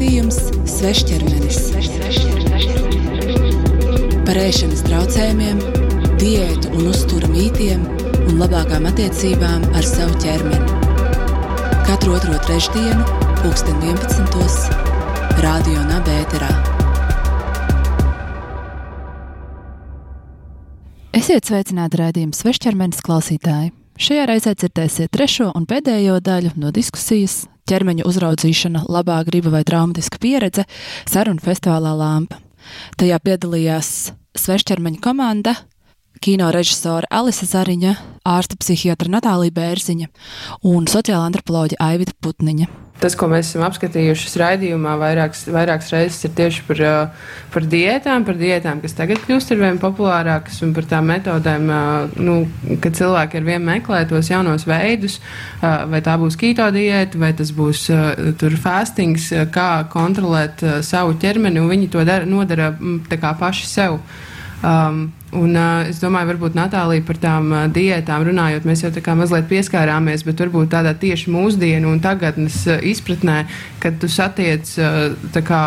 Raidījums Svešķermenis par ēšanas traucējumiem, diētu un uzturu mītiem un labākām attiecībām ar savu ķermeni. Katru otro trešdienu, pulksten 11. Radio Nabērā. Esiet sveicināti raidījuma svešķermenis klausītāji! Šajā reizē dzirdēsiet trešo un pēdējo daļu no diskusijas ķermeņa uzraudzīšana, labā griba vai traumatiska pieredze sarunu festivālā Lampa. Tajā piedalījās svešķermeņa komanda, kino režisore Alise Zariņa, ārsta psihiatra Natālija Bērziņa un sociāla antropoloģa Aivita Putniņa tas, ko mēs esam apskatījuši raidījumā, vairākas, vairākas reizes ir tieši par, par diētām, par diētām, kas tagad kļūst ar vien populārākas, un par tām metodēm, nu, kad cilvēki ar vien meklē tos jaunos veidus, vai tā būs keto diēta, vai tas būs tur fastings, kā kontrolēt savu ķermeni, un viņi to dara, nodara tā kā paši sev. Um, un uh, es domāju, varbūt Natālija par tām uh, diētām runājot, mēs jau tā kā mazliet pieskārāmies, bet varbūt tādā tieši mūsdienu un tagadnes uh, izpratnē, kad tu satiec, uh, tā kā,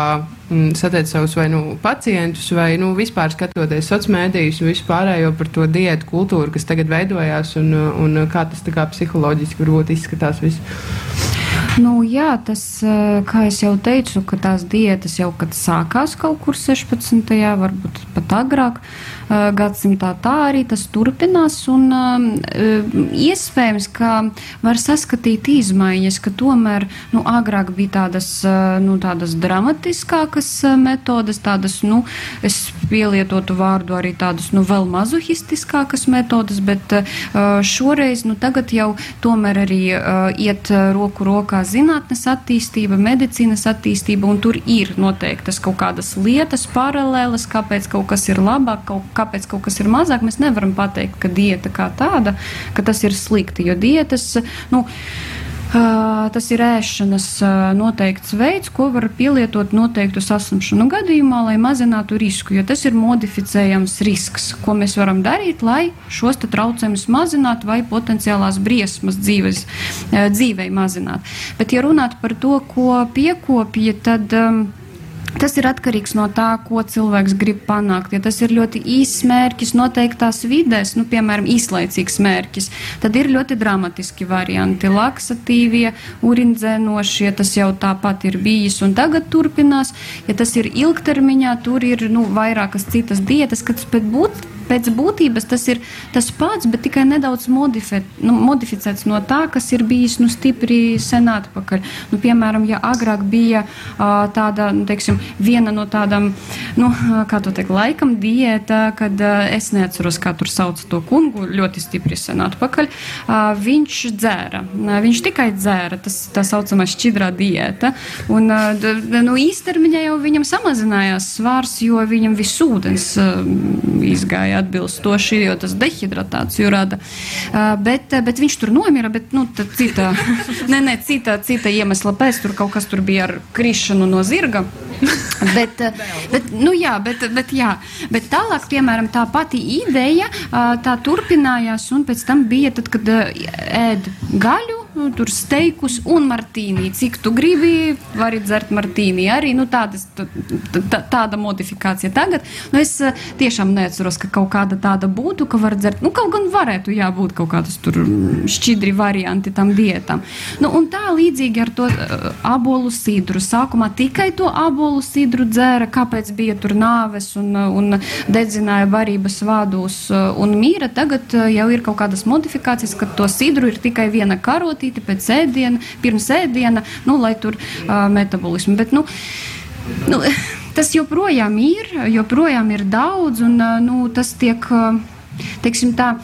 mm, satiec savus vai nu pacientus, vai nu vispār skatoties sociālos mēdījus un vispārējo par to diētu kultūru, kas tagad veidojās un, uh, un uh, kā tas kā psiholoģiski varbūt izskatās viss. Nu, jā, tas, kā jau teicu, tās diētas jau kad sākās kaut kur 16. varbūt pat agrāk gadsimtā, tā arī tas turpinās. Un, iespējams, ka var saskatīt izmaiņas, ka tomēr nu, agrāk bija tādas, nu, tādas dramatiskākas metodas, tādas, nu, es pielietotu vārdu arī tādas, nu, vēl mazuhistiskākas metodas, bet šoreiz, nu, tagad jau tomēr arī iet roku rokā zinātnes attīstība, medicīnas attīstība, un tur ir noteiktas kaut kādas lietas, paralēlas, kāpēc kaut kas ir labāk, kaut, kāpēc kaut kas ir mazāk. Mēs nevaram pateikt, ka dieta kā tāda, ka tas ir slikti, jo dietas, nu, Tas ir ēšanas noteikts veids, ko var pielietot noteiktu saslimšanu gadījumā, lai mazinātu risku, jo tas ir modificējams risks, ko mēs varam darīt, lai šos traucējumus mazinātu vai potenciālās briesmas dzīves, dzīvei mazinātu. Bet, ja runāt par to, ko piekopja, tad. Um, Tas ir atkarīgs no tā, ko cilvēks grib panākt. Ja tas ir ļoti īsts mērķis, noteiktās vidēs, nu, piemēram, īslaicīgs mērķis, tad ir ļoti dramatiski varianti. Laksatīvie, urindzēnošie, tas jau tāpat ir bijis un tagad turpinās. Ja tas ir ilgtermiņā, tur ir nu, vairākas citas dietas, kas pēc būt, pēc būtības tas ir tas pats, bet tikai nedaudz modifi, nu, modificēts no tā, kas ir bijis nu, stipri sen atpakaļ. Nu, piemēram, ja agrāk bija uh, tāda, nu, teiksim, viena no tādām, nu, kā to teikt, laikam diēta, kad es neatceros, kā tur sauc to kungu, ļoti stipri sen atpakaļ, viņš dzēra. Viņš tikai dzēra, tas tā saucamā šķidrā diēta. Un, nu, īstermiņā jau viņam samazinājās svārs, jo viņam viss ūdens izgāja atbilstoši, jo tas dehidratāciju rada. Bet, bet viņš tur nomira, bet nu, cita, ne, ne, cita, cita iemesla pēc tur kaut kas tur bija ar krišanu no zirga. bet, bet, nu, jā, bet, bet, jā, bet tālāk, piemēram, tā pati ideja tā turpinājās, un pēc tam bija, tad, kad ēd gaļu, nu, tur steikus un martīnī. Cik tu gribi, vari dzert martīnī. Arī nu, tādas, tā, tāda modifikācija tagad. Nu, es tiešām neatceros, ka kaut kāda tāda būtu, ka var dzert. Nu, kaut gan varētu jābūt kaut kādas tur šķidri varianti tam dietam. Nu, un tā līdzīgi ar to uh, abolu sidru. Sākumā tikai to abolu sidru dzēra, kāpēc bija tur nāves un, un dedzināja barības vādus un mīra. Tagad jau ir kaut kādas modifikācijas, ka to sidru ir tikai viena karota kafīti pēc ēdiena, pirms ēdiena, nu, lai tur uh, metabolismu. Bet, nu, nu, tas joprojām ir, joprojām ir daudz, un nu, tas tiek, teiksim tā,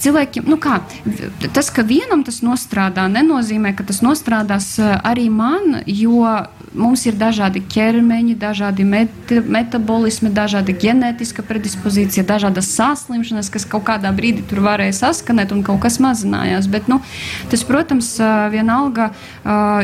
cilvēkiem, nu kā, tas, ka vienam tas nostrādā, nenozīmē, ka tas nostrādās arī man, jo mums ir dažādi ķermeņi, dažādi met metabolismi, dažādi ģenētiska predispozīcija, dažādas saslimšanas, kas kaut kādā brīdī tur varēja saskanēt un kaut kas mazinājās. Bet, nu, tas, protams, vienalga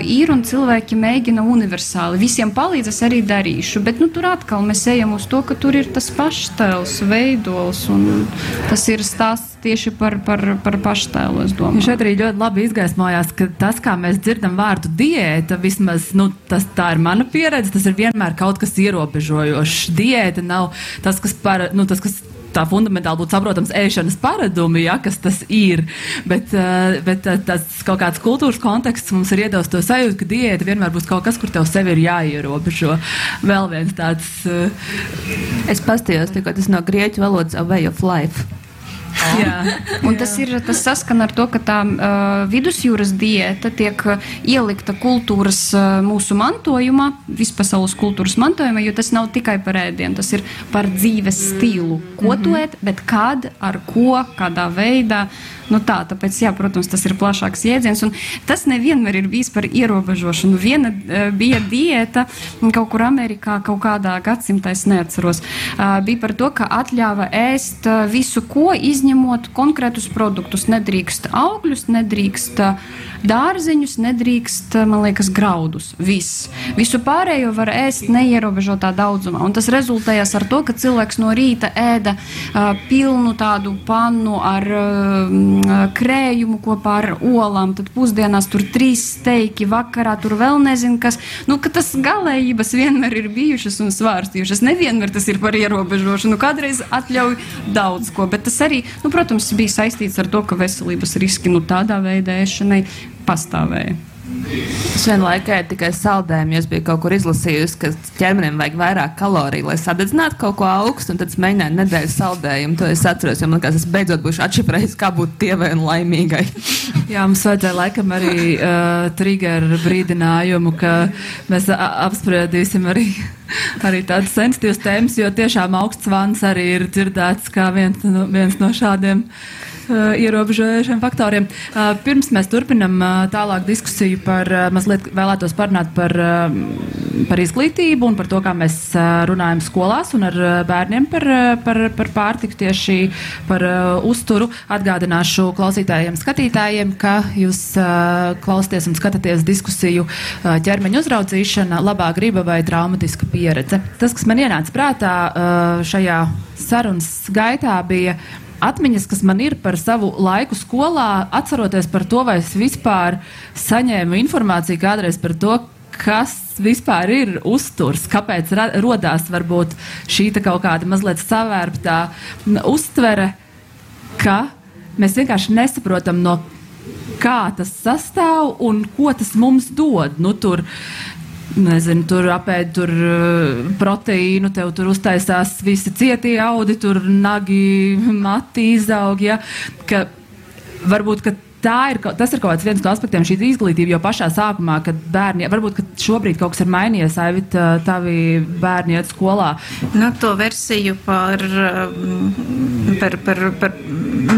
ir un cilvēki mēģina universāli. Visiem palīdzēs arī darīšu, bet nu, tur atkal mēs ejam uz to, ka tur ir tas pašs tēls, veidols un tas ir stāsts tieši par, par, par paštēlu. Ja šeit arī ļoti labi izgaismojās, ka tas, kā mēs dzirdam vārdu diēta, vismaz nu, tas, tā ir mana pieredze, tas ir vienmēr kaut kas ierobežojošs. Diēta nav tas, kas, par, nu, tas, kas tā fundamentāli būtu saprotams ēšanas paradumi, ja, kas tas ir. Bet, uh, bet uh, tas kaut kāds kultūras konteksts mums ir iedos to sajūtu, ka diēta vienmēr būs kaut kas, kur tev sevi ir jāierobežo. Vēl viens tāds. Uh, es pastījos, ka tas no grieķu valodas a way of life. Tas ir tas saskan ar to, ka tā uh, vidusjūras diēta tiek ielikta kultūras uh, mūsu mantojumā, vispasaules kultūras mantojumā, jo tas nav tikai par ēdienu, tas ir par dzīves stilu. Ko mm -hmm. tu ēd, bet kad, ar ko, kādā veidā. Uh, Nu tā, tāpēc, jā, protams, tas ir plašāks jēdziens. Tas nevienmēr ir bijis par ierobežošanu. Viena uh, bija diēta kaut kur Amerikā, kaut kādā gadsimtā, es neatceros. Uh, bija par to, ka atļāva ēst uh, visu, ko izņemot konkrētus produktus. Nedrīkst augļus, nedrīkst dārziņus, nedrīkst, man liekas, graudus. Viss. Visu pārējo var ēst neierobežotā daudzumā. Un tas rezultējās ar to, ka cilvēks no rīta ēda uh, pilnu tādu pannu ar uh, krējumu kopā ar olām, tad pusdienās tur trīs steiki, vakarā tur vēl nezinu kas. Nu, ka tas galējības vienmēr ir bijušas un svārstījušas. Nevienmēr tas ir par ierobežošanu. Kādreiz atļauj daudz ko, bet tas arī, nu, protams, bija saistīts ar to, ka veselības riski nu, tādā veidā ēšanai pastāvēja. Es vienlaikus ēdu tikai saldējumu, jo biju kaut kur izlasījusi, ka ķermenim vajag vairāk kaloriju, lai sadedzinātu kaut ko augstu, un tad es mēģināju nedēļu saldējumu. To es atceros, jo man liekas, es beidzot būšu atšifrējis, kā būt tievai un laimīgai. Jā, mums vajadzēja laikam arī uh, triggeru brīdinājumu, ka mēs apspriedīsim arī, arī tādas sensitīvas tēmas, jo tiešām augsts vans arī ir dzirdēts kā viens viens no šādiem. Uh, uh, ierobežojošiem faktoriem. Uh, pirms mēs turpinam uh, tālāk diskusiju par, uh, mazliet vēlētos parunāt par, uh, par izglītību un par to, kā mēs uh, runājam skolās un ar uh, bērniem par, uh, par, par pārtiku tieši par uh, uzturu. Atgādināšu klausītājiem, skatītājiem, ka jūs uh, klausāties un skatāties diskusiju uh, ķermeņa uzraudzīšana, labā griba vai traumatiska pieredze. Tas, kas man ienāca prātā uh, šajā sarunas gaitā, bija atmiņas, kas man ir par savu laiku skolā, atceroties par to, vai es vispār saņēmu informāciju kādreiz par to, kas vispār ir uzturs, kāpēc radās varbūt šī kaut kāda mazliet savērptā uztvere, ka mēs vienkārši nesaprotam, no kā tas sastāv un ko tas mums dod. Nu, tur, nezinu, tur apēd tur uh, proteīnu, tev tur uztaisās visi cietie audi, tur nagi, mati izaug, ja, ka varbūt, ka tā ir, tas ir kaut kāds viens no aspektiem šī izglītība, jo pašā sākumā, kad bērni, varbūt, ka šobrīd kaut kas ir mainījies, Aivit, tavi bērni iet skolā. Nu, to versiju par, par, par, par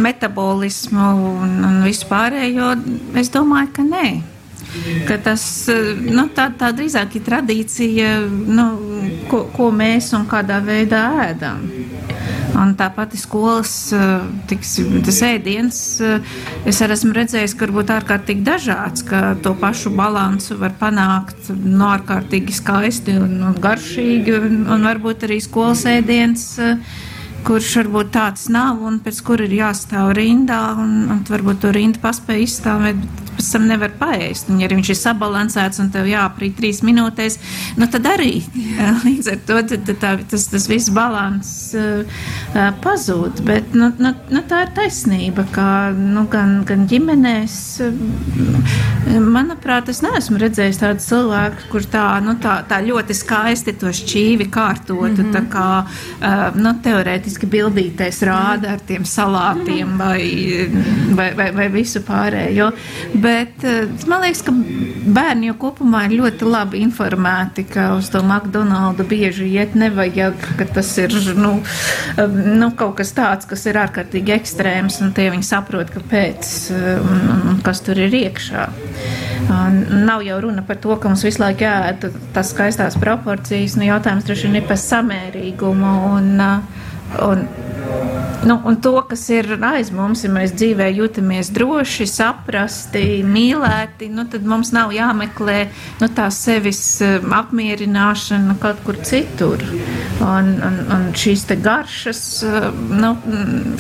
metabolismu un, un vispārējo, es domāju, ka nē ka tas nu, tā, tā drīzāk ir tradīcija, nu, ko, ko mēs un kādā veidā ēdam. Un tāpat skolas tiks, tas ēdiens, es arī esmu redzējis, ka varbūt ārkārtīgi dažāds, ka to pašu balansu var panākt no nu, ārkārtīgi skaisti un, garšīgi, un, un varbūt arī skolas ēdiens kurš varbūt tāds nav un pēc kura ir jāstāv rindā, un, un varbūt to rindu paspēj izstāvēt, pēc tam nevar paēst. Un, ja viņš ir sabalansēts un tev jāaprīt trīs minūtēs, nu tad arī līdz ar to tad, tā, tas, tas viss balans uh, uh, pazūd. Bet nu, nu, nu, tā ir taisnība, ka nu, gan, gan ģimenēs, uh, manuprāt, es neesmu redzējis tādu cilvēku, kur tā, nu, tā, tā ļoti skaisti to šķīvi kārtotu, mm -hmm. tā kā uh, nu, teorētiski bildītais rāda ar tiem salātiem vai, vai, vai, vai visu pārējo. Bet, eh, man liekas, ka bērni jau kopumā ir ļoti labi informēti, ka uz to McDonaldu bieži iet nevajag, ka tas ir nu, eh, nu, kaut kas tāds, kas ir ārkārtīgi ekstrēms, un tie viņi saprot, kāpēc eh, un, un kas tur ir iekšā. Nav jau runa par to, ka mums visu laiku jāēd tas skaistās proporcijas, nu jautājums droši vien ir par samērīgumu un, un Nu, un to, kas ir aiz mums, ja mēs dzīvē jūtamies droši, saprasti, mīlēti, nu, tad mums nav jāmeklē nu, tā sevis um, apmierināšana kaut kur citur. Un, un, un šīs garšas, um, nu,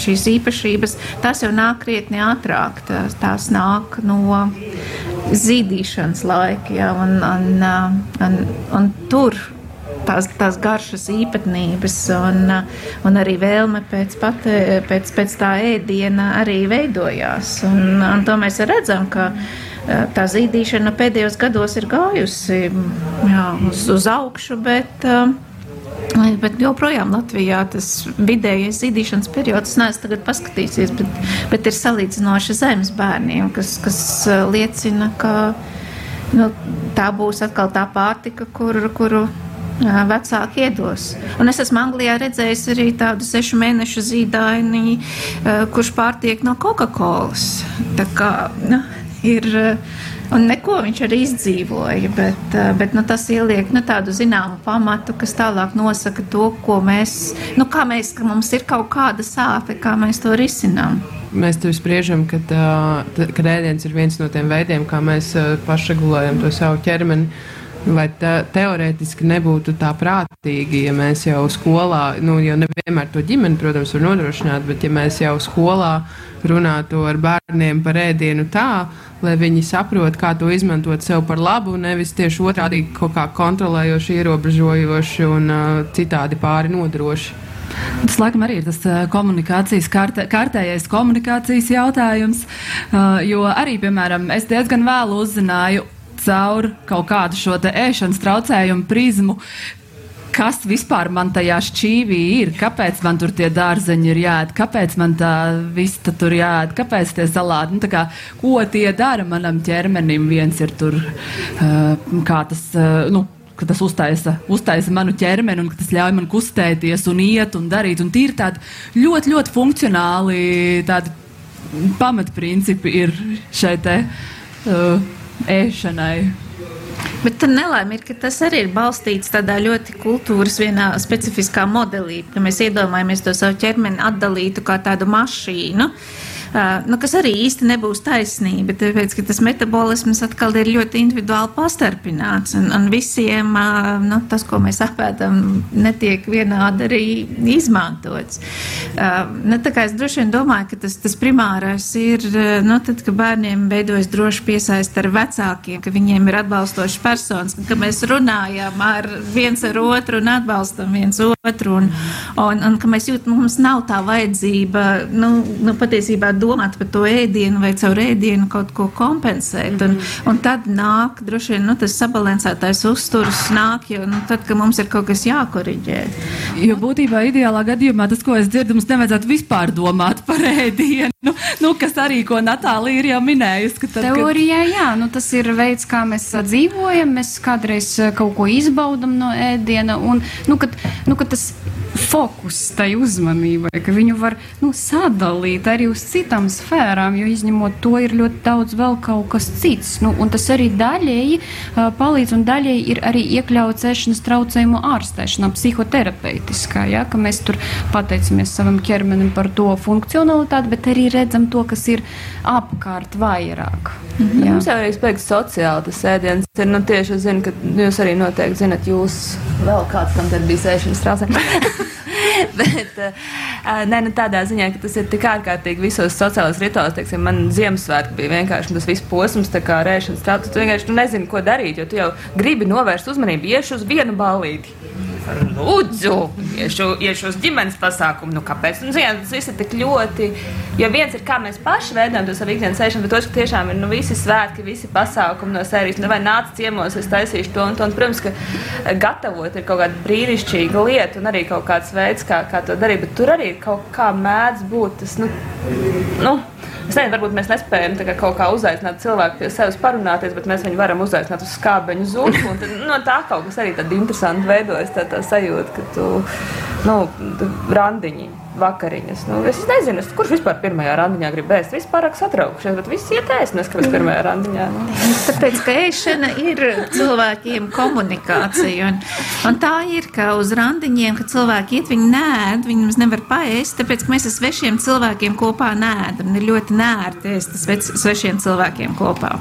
šīs īpašības, tās jau nāk krietni ātrāk. Tās, tās nāk no zīdīšanas laika. Ja, un, un, uh, un, un tur tās, tās garšas īpatnības un, un arī vēlme pēc, pat, pēc, pēc tā ēdiena arī veidojās. Un, un to mēs redzam, ka e, tā zīdīšana pēdējos gados ir gājusi jā, uz, uz augšu, bet, e, bet joprojām Latvijā tas vidējais zīdīšanas periods, neesmu tagad paskatīsies, bet, bet ir salīdzinoši zemes bērniem, kas, kas e, liecina, ka nu, tā būs atkal tā pārtika, kur, kuru vecāki iedos. Un es esmu Anglijā redzējis arī tādu sešu mēnešu zīdaini, kurš pārtiek no Coca-Colas. Tā kā nu, ir. Un neko viņš arī izdzīvoja, bet, bet nu, tas ieliek nu, tādu zināmu pamatu, kas tālāk nosaka to, ko mēs, nu, kā mēs, ka mums ir kaut kāda sāpe, kā mēs to risinām. Mēs tur spriežam, ka, ka ēdiens ir viens no tiem veidiem, kā mēs pašregulējam to savu ķermeni. Vai te, teorētiski nebūtu tā prātīgi, ja mēs jau skolā, nu, jau nevienmēr to ģimeni, protams, var nodrošināt, bet ja mēs jau skolā runātu ar bērniem par ēdienu tā, lai viņi saprot, kā to izmantot sev par labu, nevis tieši otrādi kaut kā kontrolējoši, ierobežojoši un uh, citādi pāri nodroši. Tas, laikam, arī ir tas komunikācijas, kārtē, kārtējais komunikācijas jautājums, uh, jo arī, piemēram, es diezgan vēlu uzzināju caur kaut kādu šo ēšanas traucējumu prizmu, kas vispār man tajā šķīvī ir, kāpēc man tur tie dārzeņi ir jāēd, kāpēc man tā vista tur jāēd, kāpēc tie salāti, nu, kā, ko tie dara manam ķermenim, viens ir tur, uh, kā tas, uh, nu, ka tas uztaisa, uztaisa manu ķermeni un ka tas ļauj man kustēties un iet un darīt, un tīri tādi ļoti, ļoti funkcionāli tādi pamatprincipi ir šai te. Uh, ēšanai. Bet tur nelaime ir, ka tas arī ir balstīts tādā ļoti kultūras vienā specifiskā modelī, ka mēs iedomājamies to savu ķermeni atdalītu kā tādu mašīnu. Uh, nu, kas arī īsti nebūs taisnība, tāpēc, ka tas metabolisms atkal ir ļoti individuāli pastarpināts, un, un visiem nu, tas, ko mēs apēdam, netiek vienādi arī izmantots. Nu, tā kā es droši vien domāju, ka tas, tas primārais ir, nu, tad, ka bērniem beidojas droši piesaist ar vecākiem, ka viņiem ir atbalstošs personas, ka mēs runājam ar viens ar otru un atbalstam viens otru, un, un, un ka mēs jūtam, mums nav tā vajadzība, nu, nu patiesībā domāt par to ēdienu vai caur ēdienu kaut ko kompensēt. Mm -hmm. un, mhm. un tad nāk, droši vien, nu, tas sabalansētais uzturs nāk, jo nu, tad, kad mums ir kaut kas jākoriģē. Jo būtībā ideālā gadījumā tas, ko es dzirdu, mums nevajadzētu vispār domāt par ēdienu. Nu, nu, kas arī, ko Natālija ir jau minējusi. Tad, Teorijā, kad... jā, nu, tas ir veids, kā mēs dzīvojam, mēs kādreiz kaut ko izbaudam no ēdiena, un, nu, kad, nu, kad tas fokus tai uzmanībai, ka viņu var nu, sadalīt arī uz citām sfērām, jo izņemot to ir ļoti daudz vēl kaut kas cits. Nu, un tas arī daļēji uh, palīdz un daļēji ir arī iekļauts ēšanas traucējumu ārstēšanā, psihoterapeitiskā, ja, ka mēs tur pateicamies savam ķermenim par to funkcionalitāti, bet arī redzam to, kas ir apkārt vairāk. Mm -hmm. Mums jau arī spēks sociāli tas ēdiens ir, nu tieši es zinu, ka jūs arī noteikti zinat, jūs vēl kāds tam tad bija ēšanas traucējumi. Bet uh, nē, nu, tādā ziņā, ka tas ir tik ārkārtīgi visos sociālajos rituālos, teiksim, man Ziemassvētki bija vienkārši tas viss posms, kā rēšanas tāds. Tu vienkārši tu nezini, ko darīt, jo tu jau gribi novērst uzmanību, iešu uz vienu ballīti. Lūdzu, iešu, iešu uz ģimenes pasākumu. Nu, kāpēc? Nu, zin, tas viss ir tik ļoti. Jo viens ir, kā mēs paši veidojam to savu ikdienas sēšanu, bet otrs, ka tiešām ir nu, visi svētki, visi pasākumi no sērijas. Nu, vai nāc ciemos, es taisīšu to un to. Un, protams, ka gatavot ir kaut kāda brīnišķīga lieta un arī kaut kāds veids, kā, kā to darīt. Bet tur arī kaut kā mēdz būt tas. Nu, nu, Es nezinu, varbūt mēs nespējam kā, kaut kā uzaicināt cilvēku pie sevis parunāties, bet mēs viņu varam uzaicināt uz skābeņu zūmu. Tad no tā kaut kas arī tāds interesants veidojas, tā, tā sajūta, ka tu, nu, randiņi vakariņas. Nu, es nezinu, es, kurš vispār pirmajā randiņā grib ēst. Visi pārāk satraukušies, bet visi iet ēst, neskatoties pirmajā randiņā. Nu. Tāpēc, ka ēšana ir cilvēkiem komunikācija. Un, un tā ir, ka uz randiņiem, kad cilvēki iet, viņi nēd, viņi mums nevar paēst, tāpēc, ka mēs ar svešiem cilvēkiem kopā nēdam. Ir ļoti nērti ēst svešiem cilvēkiem kopā.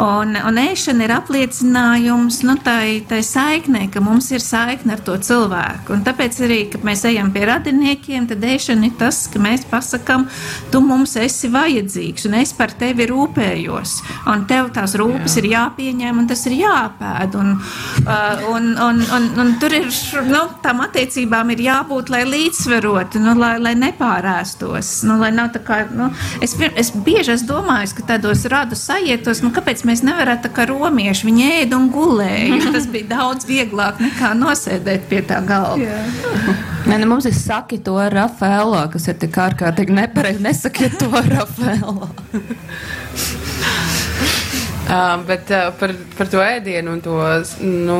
Un, un ēšana ir apliecinājums nu, tai, tai saiknei, ka mums ir saikne ar to cilvēku. Un tāpēc arī, kad mēs ejam pie radiniekiem, tad ēšana ir tas, ka mēs pasakām, tu mums esi vajadzīgs, un es par tevi rūpējos. Un tev tās rūpes Jā. ir jāpieņem, un tas ir jāpēd. Un, uh, un, un, un, un tur ir, nu, tām attiecībām ir jābūt, lai līdzsverotu, nu, lai, lai nepārēstos. Nu, lai nav tā kā, nu, es, es bieži esmu domājis, ka tādos radu sajietos, nu, kāpēc mēs nevarētu tā kā romieši, viņi ēda un gulēja. Tas bija daudz vieglāk nekā nosēdēt pie tā galda. Nē, ne, mums ir saki to Rafaelo, kas ir tik ārkārtīgi nepareizi. Nesakiet to Rafaelo. Uh, bet uh, par, par to ēdienu un to nu,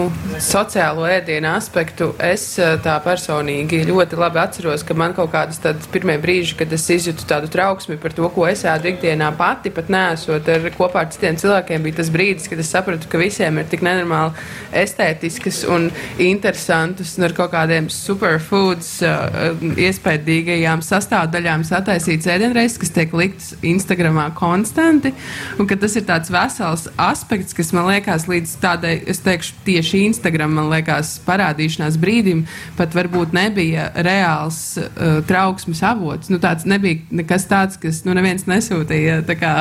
sociālo ēdienu aspektu es uh, tā personīgi ļoti labi atceros, ka man kaut kādas tādas pirmie brīži, kad es izjūtu tādu trauksmi par to, ko es ēdu ikdienā pati, pat nesot ar kopā ar citiem cilvēkiem, bija tas brīdis, kad es sapratu, ka visiem ir tik nenormāli estētiskas un interesantas un ar kaut kādiem superfoods uh, iespējīgajām sastāvdaļām sataisīts ēdienreizes, kas tiek likts Instagramā konstanti, un ka tas ir tāds vesels viens aspekts, kas man liekas līdz tādai, es teikšu, tieši Instagram, liekas, parādīšanās brīdim, pat varbūt nebija reāls uh, trauksmes avots. Nu, tāds nebija nekas tāds, kas, nu, neviens nesūtīja. Kā,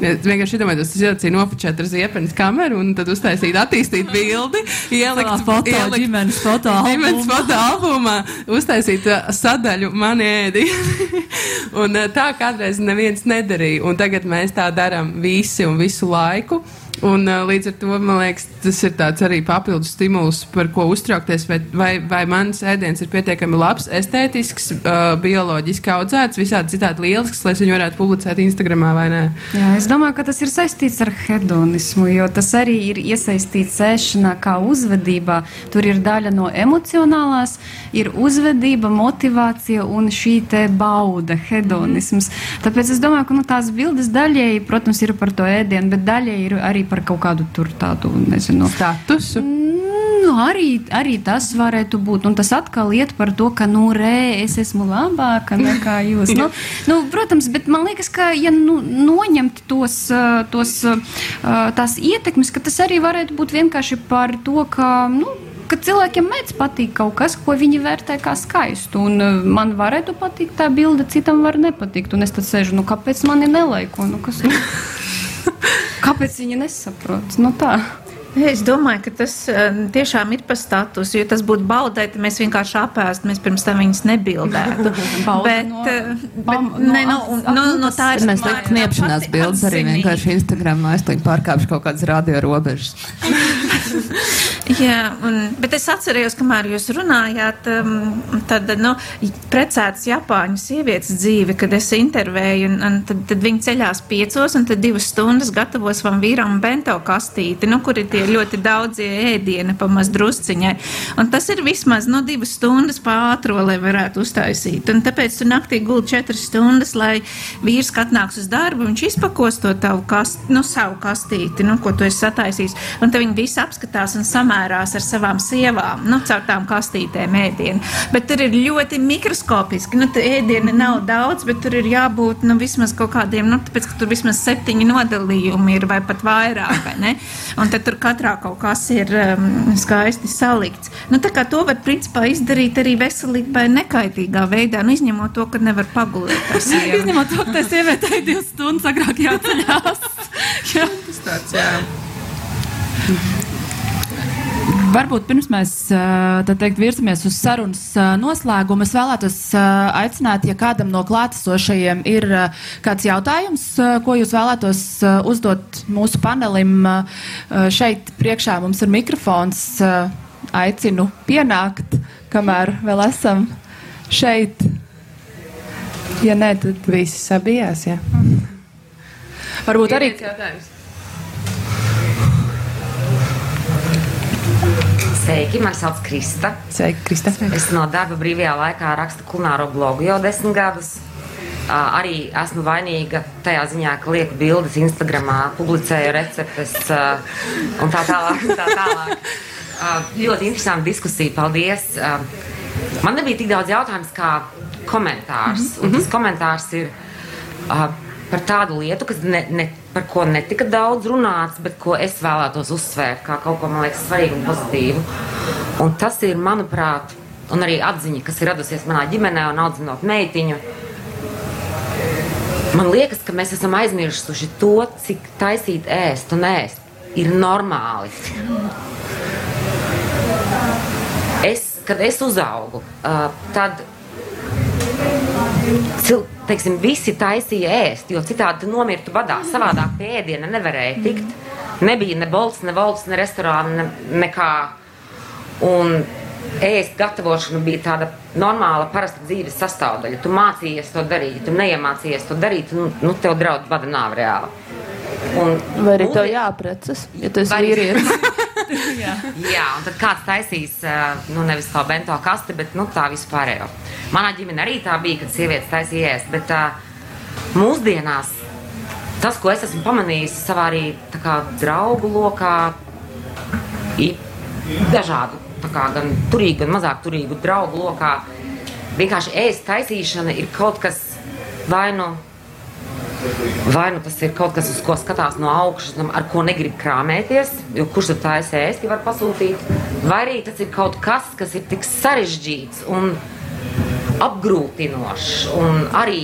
vienkārši iedomājos, tas ielacīja nofočēt ar ziepenes kameru un tad uztaisīt, attīstīt bildi, ielikt foto, ielikt, ģimenes foto albumā. Ģimenes foto albumā, uztaisīt uh, sadaļu man ēdi. un uh, tā kādreiz neviens nedarīja, un tagad mēs tā darām visi un visu laiku laiku. Un, uh, līdz ar to man liekas, tas ir arī papildus stimuls, par ko uztraukties. Vai, vai, vai mans ēdiens ir pietiekami labs, estētisks, uh, bioloģiski audzēts, visādi citādi lielisks, lai viņu varētu publicēt Instagram vai nē? Jā, es domāju, ka tas ir saistīts ar hedonismu, jo tas arī ir iesaistīts ēšanā kā uzvedībā. Tur ir daļa no emocionālās, ir uzvedība, motivācija un šī te bauda, hedonisms. Tāpēc es domāju, ka nu, tās bildes daļēji, protams, ir par to ēdienu, bet daļēji ir arī par kaut kādu tur tādu, nezinu, statusu. Nu, arī, arī tas varētu būt. Un tas atkal iet par to, ka, nu, re, es esmu labāka nekā jūs. nu, nu, protams, bet man liekas, ka, ja nu, noņemt tos, tos, tās ietekmes, ka tas arī varētu būt vienkārši par to, ka, nu, ka cilvēkiem mēdz patīk kaut kas, ko viņi vērtē kā skaistu. Un man varētu patikt tā bilde, citam var nepatikt. Un es tad sēžu, nu, kāpēc man ir nelaiko? Nu, kas? Kāpēc viņi nesaprot? Nu, tā. Es domāju, ka tas uh, tiešām ir par statusu. Ja tas būtu baudai, tad mēs vienkārši apēstu, mēs pirms tam viņus nebildētu. bet, no, bet, ne, no, no, no tā ir. Mēs liekam kniepšanās bildes arī vienkārši Instagram, no es to pārkāpšu kaut kādas radio robežas. Jā, un, bet es atcerējos, kamēr jūs runājāt, um, tad nu, precētas Japāņu sievietes dzīve, kad es intervēju, un, un tad, tad viņi ceļās piecos, un tad divas stundas gatavo savam vīram bento kastīti, nu, kur ir tie ļoti daudzie ēdieni pa maz drusciņai. Un tas ir vismaz no nu, divas stundas pātro, lai varētu uztaisīt. Un tāpēc tu naktī guldi četras stundas, lai vīrs, kad atnāks uz darbu, viņš izpakos to tavu kast, nu, savu kastīti, nu, ko tu esi sataisījis. Un tad viņi visi apskatās un samērā samērās ar savām sievām, nu, caur tām kastītēm ēdienu. Bet tur ir ļoti mikroskopiski. Nu, ēdiena nav daudz, bet tur ir jābūt nu, vismaz kaut kādiem, nu, tāpēc, ka tur vismaz septiņi nodalījumi ir vai pat vairāk. Vai Un tad tur katrā kaut kas ir um, skaisti salikts. Nu, tā kā to var principā izdarīt arī veselībai nekaitīgā veidā, nu, izņemot to, ka nevar pagulēt. izņemot to, ka tai sievietei divas stundas agrāk jāceļās. jā, tas tāds, jā. Varbūt pirms mēs teikt, virzamies uz sarunas noslēgumu, es vēlētos aicināt, ja kādam no klātesošajiem ir kāds jautājums, ko jūs vēlētos uzdot mūsu panelim. Šeit priekšā mums ir mikrofons. Aicinu pienākt, kamēr vēl esam šeit. Ja nē, tad visi sabijās. Ja. Varbūt arī. Jautājums. Sveiki! Mani sauc Krista. Sveiki, Krista. Es no darba brīvajā laikā rakstu kulināro blogu jau desmit gadus. Arī esmu vainīga tajā ziņā, ka lieku bildes Instagramā, publicēju receptes un tā tālāk. un Tā tālāk. Ļoti interesanta diskusija, paldies. Man nebija tik daudz jautājumu kā komentārs. Mm -hmm. Tas komentārs ir par tādu lietu, kas ne, ne, par ko netika daudz runāts, bet ko es vēlētos uzsvērt kā kaut ko, man liekas, svarīgu un pozitīvu. Un tas ir, manuprāt, un arī atziņa, kas ir radusies manā ģimenē un audzinot meitiņu. Man liekas, ka mēs esam aizmirsuši to, cik taisīt ēst un ēst ir normāli. Es, kad es uzaugu, tad teiksim, visi taisīja ēst, jo citādi tu nomirtu badā. Savādāk pie ēdiena nevarēja tikt. Nebija ne bolts, ne volts, ne restorāna, ne, nekā. Un ēst gatavošana bija tāda normāla, parasta dzīves sastāvdaļa. Tu mācījies to darīt, tu neiemācījies to darīt, nu, nu tev draudz bada nāve reāli. Un, Vai arī tev jāprecas, ja tu esi vīrietis? jā. jā, un tad kāds taisīs, nu, nevis to bento kasti, bet nu, tā vispārējo. Manā ģimenē arī tā bija, kad sievietes taisīja ēst, bet uh, mūsdienās tas, ko es esmu pamanījis savā arī kā, draugu lokā, ir dažādu, kā, gan turīgu, gan mazāk turīgu draugu lokā. Vienkārši ēst taisīšana ir kaut kas vai nu. Vai nu tas ir kaut kas, uz ko skatās no augšas, ar ko negrib krāpēties, jo kurš tad tā es ēsti var pasūtīt, vai arī tas ir kaut kas, kas ir tik sarežģīts un apgrūtinošs. Un arī,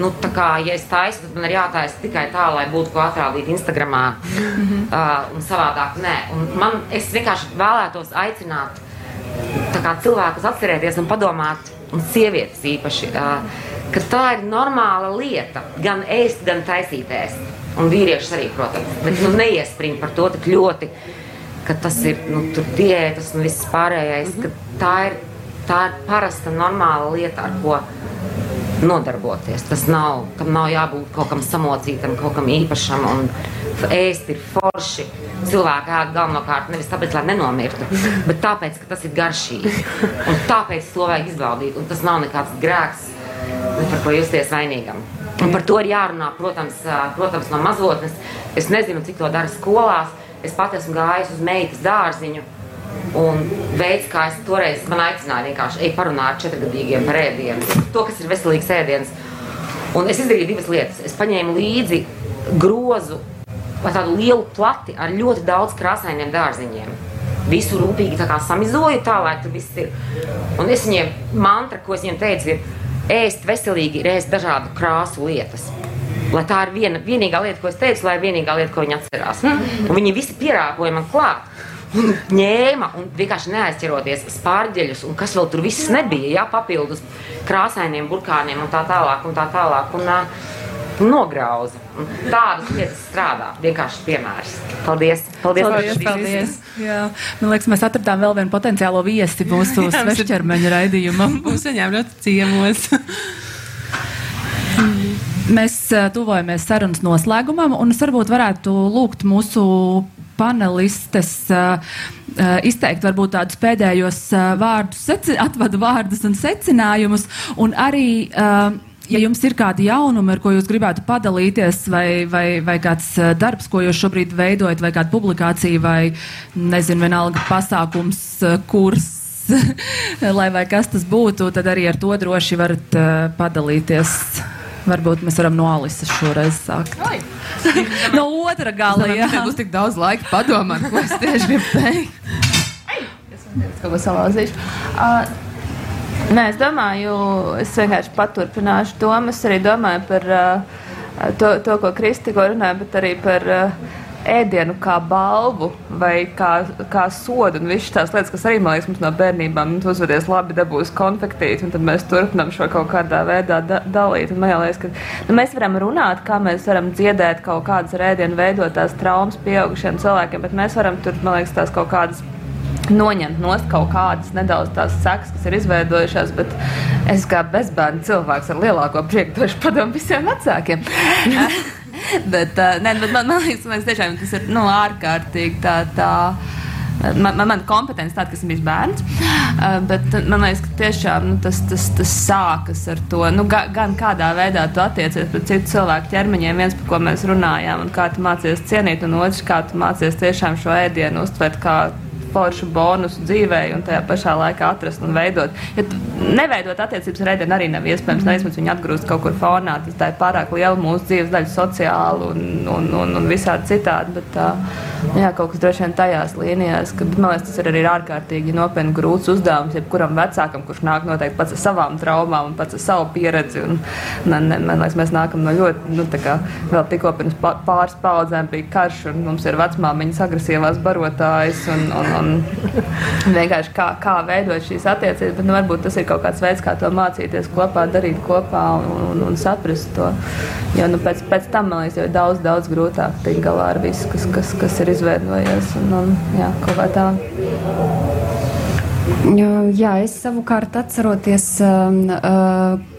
nu, kā, ja es taisu, tad man ir jātaisa tikai tā, lai būtu ko atrādīt Instagram mm -hmm. uh, un savādāk. Nē, un man, es vienkārši vēlētos aicināt cilvēkus atcerēties un padomāt, un sievietes īpaši, uh, ka tā ir normāla lieta, gan ēst, gan taisīt ēst. Un vīrieši arī, protams, bet nu, neiespring par to tik ļoti, ka tas ir nu, diētas un viss pārējais. Tā ir tā ir parasta, normāla lieta, ar ko nodarboties. Tas nav, tam nav jābūt kaut kam samocītam, kaut kam īpašam. Un ēst ir forši. Cilvēki ēd galvenokārt nevis tāpēc, lai nenomirtu, bet tāpēc, ka tas ir garšīgi. Un tāpēc to vajag izbaudīt. Un tas nav nekāds grēks, par ko justies vainīgam. Un par to ir jārunā, protams, protams, no mazotnes. Es nezinu, cik to dara skolās. Es pat esmu gājis uz meitas dārziņu Un veids, kā es toreiz man aicināja, vienkārši ej parunāt ar četrgadīgiem par ēdienu, to, kas ir veselīgs ēdiens. Un es izdarīju divas lietas. Es paņēmu līdzi grozu vai tādu lielu plati ar ļoti daudz krāsainiem dārziņiem. Visu rūpīgi samizoju tā, lai tur viss ir. Un es viņiem mantra, ko es viņiem teicu, ir ēst veselīgi, ir ēst dažādu krāsu lietas. Lai tā ir viena, vienīgā lieta, ko es teicu, lai ir vienīgā lieta, ko viņi atcerās. Un viņi visi pierākoja man klāt un ņēma un vienkārši neaizķeroties spārģeļus, un kas vēl tur viss nebija, jā, papildus krāsainiem burkāniem un tā tālāk. Un tā tālāk un, uh, Nograuza. Un tādas lietas strādā. Vienkārši piemērs. Paldies! Paldies! paldies, paldies. Jā, man liekas, mēs atradām vēl vienu potenciālo viesi mūsu svešķermeņa raidījumam. Mūsu saņēma ļoti ciemos. Mēs tuvojamies sarunas noslēgumam, un es varbūt varētu lūgt mūsu panelistes uh, izteikt varbūt tādus pēdējos uh, vārdus, atvadu vārdus un secinājumus, un arī uh, ja jums ir kādi jaunumi, ar ko jūs gribētu padalīties, vai, vai, vai kāds darbs, ko jūs šobrīd veidojat, vai kāda publikācija, vai nezinu, vienalga pasākums, kurs, lai vai kas tas būtu, tad arī ar to droši varat uh, padalīties. Varbūt mēs varam no Alises šoreiz sākt. no otra gala. Jā, tas būs tik daudz laika padomāt, ko es tieši gribu teikt. Es kaut ko salauzīšu. Uh, nē, es domāju, es vienkārši paturpināšu domu. Es arī domāju par uh, to, to, ko tikko runāja, bet arī par. Uh, ēdienu kā balvu vai kā, kā sodu un visas tās lietas, kas arī, man liekas, mums no bērnībām, nu, uzvedies labi, dabūs konfektīti, un tad mēs turpinām šo kaut kādā veidā da dalīt. Un man liekas, ka nu, mēs varam runāt, kā mēs varam dziedēt kaut kādas ar ēdienu veidotās traumas pieaugušiem cilvēkiem, bet mēs varam tur, man liekas, tās kaut kādas noņemt no kaut kādas nedaudz tās sekas, kas ir izveidojušās. Bet es kā bezbērnu cilvēks ar lielāko prieku došu padomu visiem vecākiem. bet, uh, ne, bet man, man liekas, man tiešām tas ir nu, ārkārtīgi tā. tā man, man, man kompetence tāda, kas ir bijis bērns. Uh, bet man liekas, ka tiešām nu, tas, tas, tas sākas ar to, nu, ga, gan kādā veidā tu attiecies pret citu cilvēku ķermeņiem, viens par ko mēs runājām, un kā tu mācies cienīt, un otrs, kā tu mācies tiešām šo ēdienu uztvert kā foršu bonusu dzīvē un tajā pašā laikā atrast un veidot. Ja neveidot attiecības ar ēdienu arī nav iespējams. Nav iespējams viņu atgrūst kaut kur fonā. Tas tā ir pārāk liela mūsu dzīves daļa sociāli un, un, un, un visādi citādi. Bet, uh, jā, kaut kas droši vien tajās līnijās, ka man liekas, tas ir arī ārkārtīgi nopietni grūts uzdevums jebkuram vecākam, kurš nāk noteikti pats ar savām traumām un pats ar savu pieredzi. Un, man, man liekas, mēs nākam no ļoti, nu, tā kā vēl tikko pirms pāris paudzēm bija karš un mums ir vecmāmiņas agresīvās barotājas un, un, un vienkārši kā, kā veidot šīs attiecības, bet nu, varbūt tas ir kaut kāds veids, kā to mācīties kopā, darīt kopā un, un, un saprast to. Jo nu, pēc, pēc tam man liekas, jau ir daudz, daudz grūtāk tikt galā ar visu, kas, kas, kas ir izveidojies. Un, un, jā, kaut kā tā. Jā, es savukārt atceroties. Uh, uh,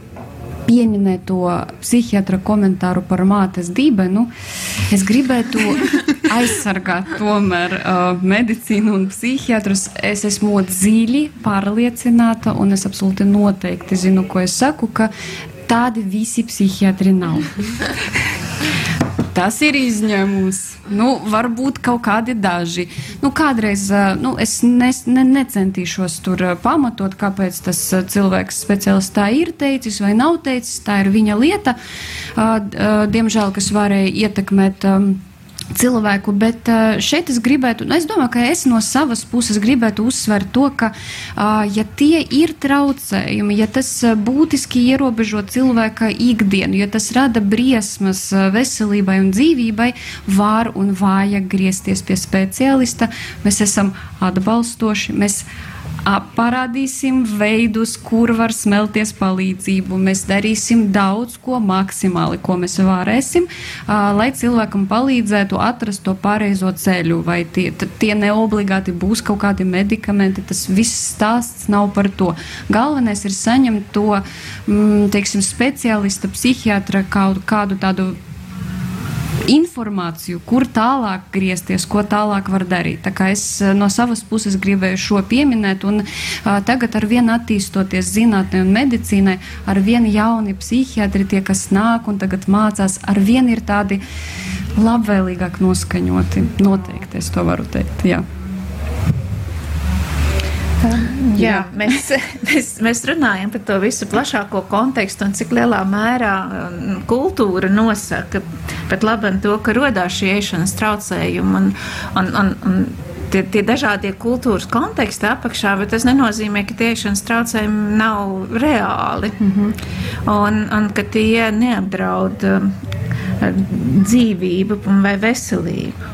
pieminēto psihiatra komentāru par mātes dibenu, es gribētu aizsargāt tomēr uh, medicīnu un psihiatrus. Es esmu dziļi pārliecināta un es absolūti noteikti zinu, ko es saku, ka tādi visi psihiatri nav. Tas ir izņēmums. Nu, varbūt kaut kādi daži. Nu, kādreiz nu, es nes, ne, necentīšos tur pamatot, kāpēc tas cilvēks speciālists tā ir teicis vai nav teicis. Tā ir viņa lieta, diemžēl, kas varēja ietekmēt. Um, cilvēku, bet šeit es gribētu, nu, es domāju, ka es no savas puses gribētu uzsvērt to, ka, ja tie ir traucējumi, ja tas būtiski ierobežo cilvēka ikdienu, ja tas rada briesmas veselībai un dzīvībai, var un vajag griezties pie speciālista. Mēs esam atbalstoši. Mēs parādīsim veidus, kur var smelties palīdzību. Mēs darīsim daudz ko maksimāli, ko mēs varēsim, lai cilvēkam palīdzētu atrast to pareizo ceļu. Vai tie, tie neobligāti būs kaut kādi medikamenti, tas viss stāsts nav par to. Galvenais ir saņemt to, mm, teiksim, speciālista, psihiatra kaut kādu tādu informāciju, kur tālāk griezties, ko tālāk var darīt. Tā kā es eh, no savas puses gribēju šo pieminēt, un uh, tagad ar vien attīstoties zinātnē un medicīnai, ar vien jauni psihiatri, tie, kas nāk un tagad mācās, ar vien ir tādi labvēlīgāk noskaņoti. Noteikti es to varu teikt. Jā. Jā, mēs, mēs, mēs runājam par to visu plašāko kontekstu un cik lielā mērā um, kultūra nosaka pat labi to, ka rodās šie ēšanas traucējumi un, un, un, un tie, tie dažādie kultūras konteksti apakšā, bet tas nenozīmē, ka tie ēšanas traucējumi nav reāli mm -hmm. un, un ka tie neapdraud um, dzīvību vai veselību.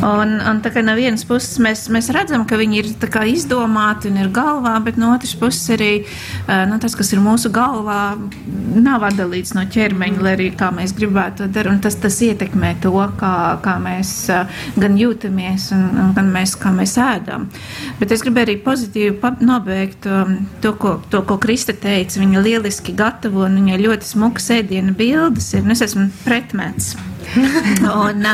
Un, un tā kā no vienas puses mēs, mēs redzam, ka viņi ir izdomāti un ir galvā, bet no otras puses arī nu, tas, kas ir mūsu galvā, nav atdalīts no ķermeņa, lai arī kā mēs gribētu to darīt. Tas, tas ietekmē to, kā, kā mēs gan jūtamies un, un gan mēs, kā mēs ēdam. Bet es gribēju arī pozitīvi nobeigt to, ko, to, ko Krista teica. Viņa lieliski gatavo un viņai ļoti smukas ēdiena bildes ir. Es esmu pretmets. un,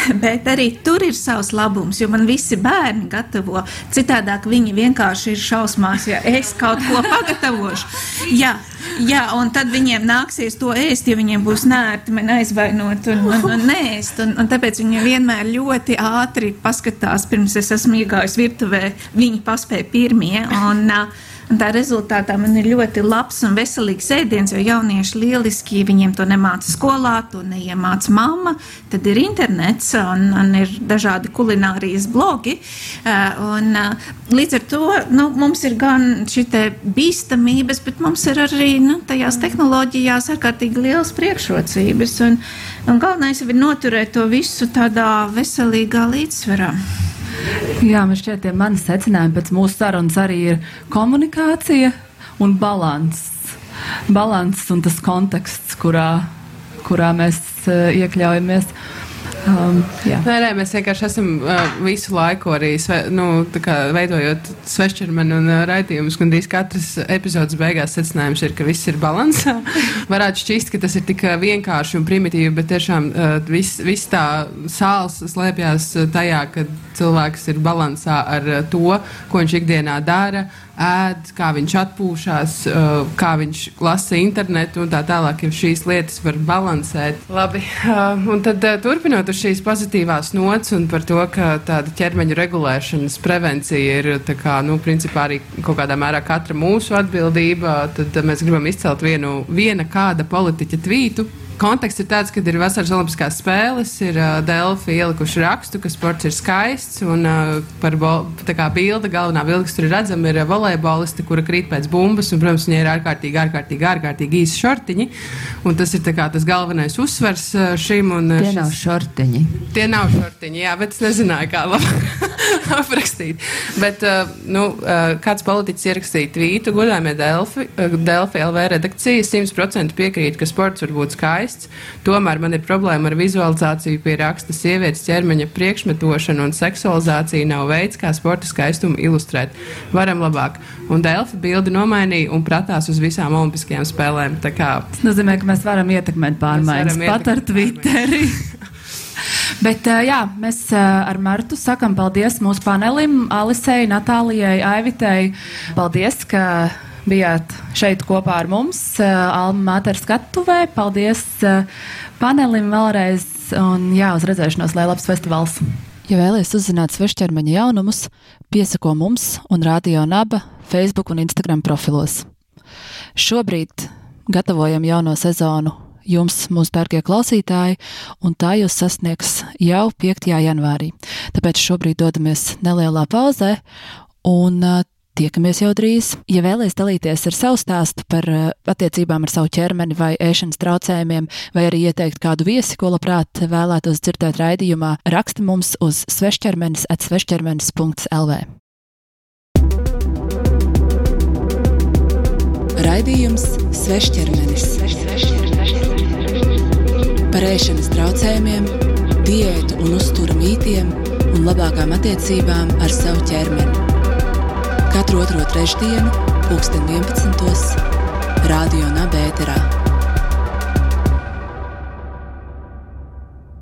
bet arī tur ir savs labums, jo man visi bērni gatavo. Citādāk viņi vienkārši ir šausmās, ja es kaut ko pagatavošu. Jā, jā, un tad viņiem nāksies to ēst, ja viņiem būs nērti man aizvainot un, un, un nēst. Un, un tāpēc viņi vienmēr ļoti ātri paskatās, pirms es esmu iegājis virtuvē, viņi paspēja pirmie. Un, uh, Un tā rezultātā man ir ļoti labs un veselīgs ēdiens, jo jaunieši lieliski viņiem to nemāca skolā, to neiemāca mamma. Tad ir internets un, un ir dažādi kulinārijas blogi. Eh, un, eh, līdz ar to nu, mums ir gan šī bīstamības, bet mums ir arī nu, tajās tehnoloģijās ārkārtīgi liels priekšrocības. Un, un galvenais ir noturēt to visu tādā veselīgā līdzsvarā. Jā, man šķiet, tie mani secinājumi pēc mūsu sarunas arī ir komunikācija un balans. Balans un tas konteksts, kurā, kurā mēs uh, iekļaujamies. Um, jā. Nē, nē, mēs vienkārši esam uh, visu laiku arī sve, nu, veidojot svešķermeni un uh, raidījumus. Gandrīz katras epizodes beigās secinājums ir, ka viss ir balansā. Varētu šķist, ka tas ir tik vienkārši un primitīvi, bet tiešām uh, viss vis tā sāls slēpjas tajā, ka cilvēks ir balansā ar uh, to, ko viņš ikdienā dara. Uh, ēd, kā viņš atpūšas, uh, kā viņš lasa internetu un tā tālāk, ja šīs lietas var balansēt. Labi, uh, un tad uh, turpinot uz šīs pozitīvās nots un par to, ka tāda ķermeņa regulēšanas prevencija ir kā, nu, principā arī kaut kādā mērā katra mūsu atbildība, tad mēs gribam izcelt vienu, viena kāda politiķa tvītu Konteksts ir tāds, ka ir vasaras olimpiskās spēles, ir uh, Delfi ielikuši rakstu, ka sports ir skaists. Un uh, par kā, bildi, galvenā bilde, kas tur ir redzama, ir volejboliste, kura krīt pēc bumbas. Un, protams, viņai ir ārkārtīgi, ārkārtīgi, ārkārtīgi īsi šortiņi. Un tas ir kā, tas galvenais uzsvers šim. Un, tie šis... nav šortiņi. Tie nav šortiņi, jā, bet es nezināju, kā aprakstīt. Bet uh, nu, uh, kāds politiķis ierakstīja tvītu, godājumie Delfi, uh, Delfi LV redakcija 100% piekrīt, ka sports var būt skaists skaists. Tomēr man ir problēma ar vizualizāciju pie raksta sievietes ķermeņa priekšmetošanu un seksualizācija nav veids, kā sporta skaistumu ilustrēt. Varam labāk. Un Delfi bildi nomainīja un pratās uz visām olimpiskajām spēlēm. Tas nozīmē, ka mēs varam ietekmēt pārmaiņas pat ar Twitteri. Bet jā, mēs ar Martu sakam paldies mūsu panelim, Alisei, Natālijai, Aivitei. Paldies, ka bijāt šeit kopā ar mums, eh, Alma Mātera skatuvē. Paldies eh, panelim vēlreiz un jā, uz redzēšanos, lai labs festivāls! Ja vēlaties uzzināt svešķermeņa jaunumus, piesako mums un Radio Naba Facebook un Instagram profilos. Šobrīd gatavojam jauno sezonu jums, mūsu dārgie klausītāji, un tā jūs sasniegs jau 5. janvārī. Tāpēc šobrīd dodamies nelielā pauzē, un eh, Tiekamies jau drīz. Ja vēlaties dalīties ar savu stāstu par uh, attiecībām ar savu ķermeni vai ēšanas traucējumiem, vai arī ieteikt kādu viesi, ko labprāt vēlētos dzirdēt raidījumā, raksti mums uz svešķermenis atsvešķermenis.lv. Raidījums Svešķermenis par ēšanas traucējumiem, diētu un uzturu mītiem un labākām attiecībām ar savu ķermeni katru otro trešdienu, pulksten 11. Radio Nabērā.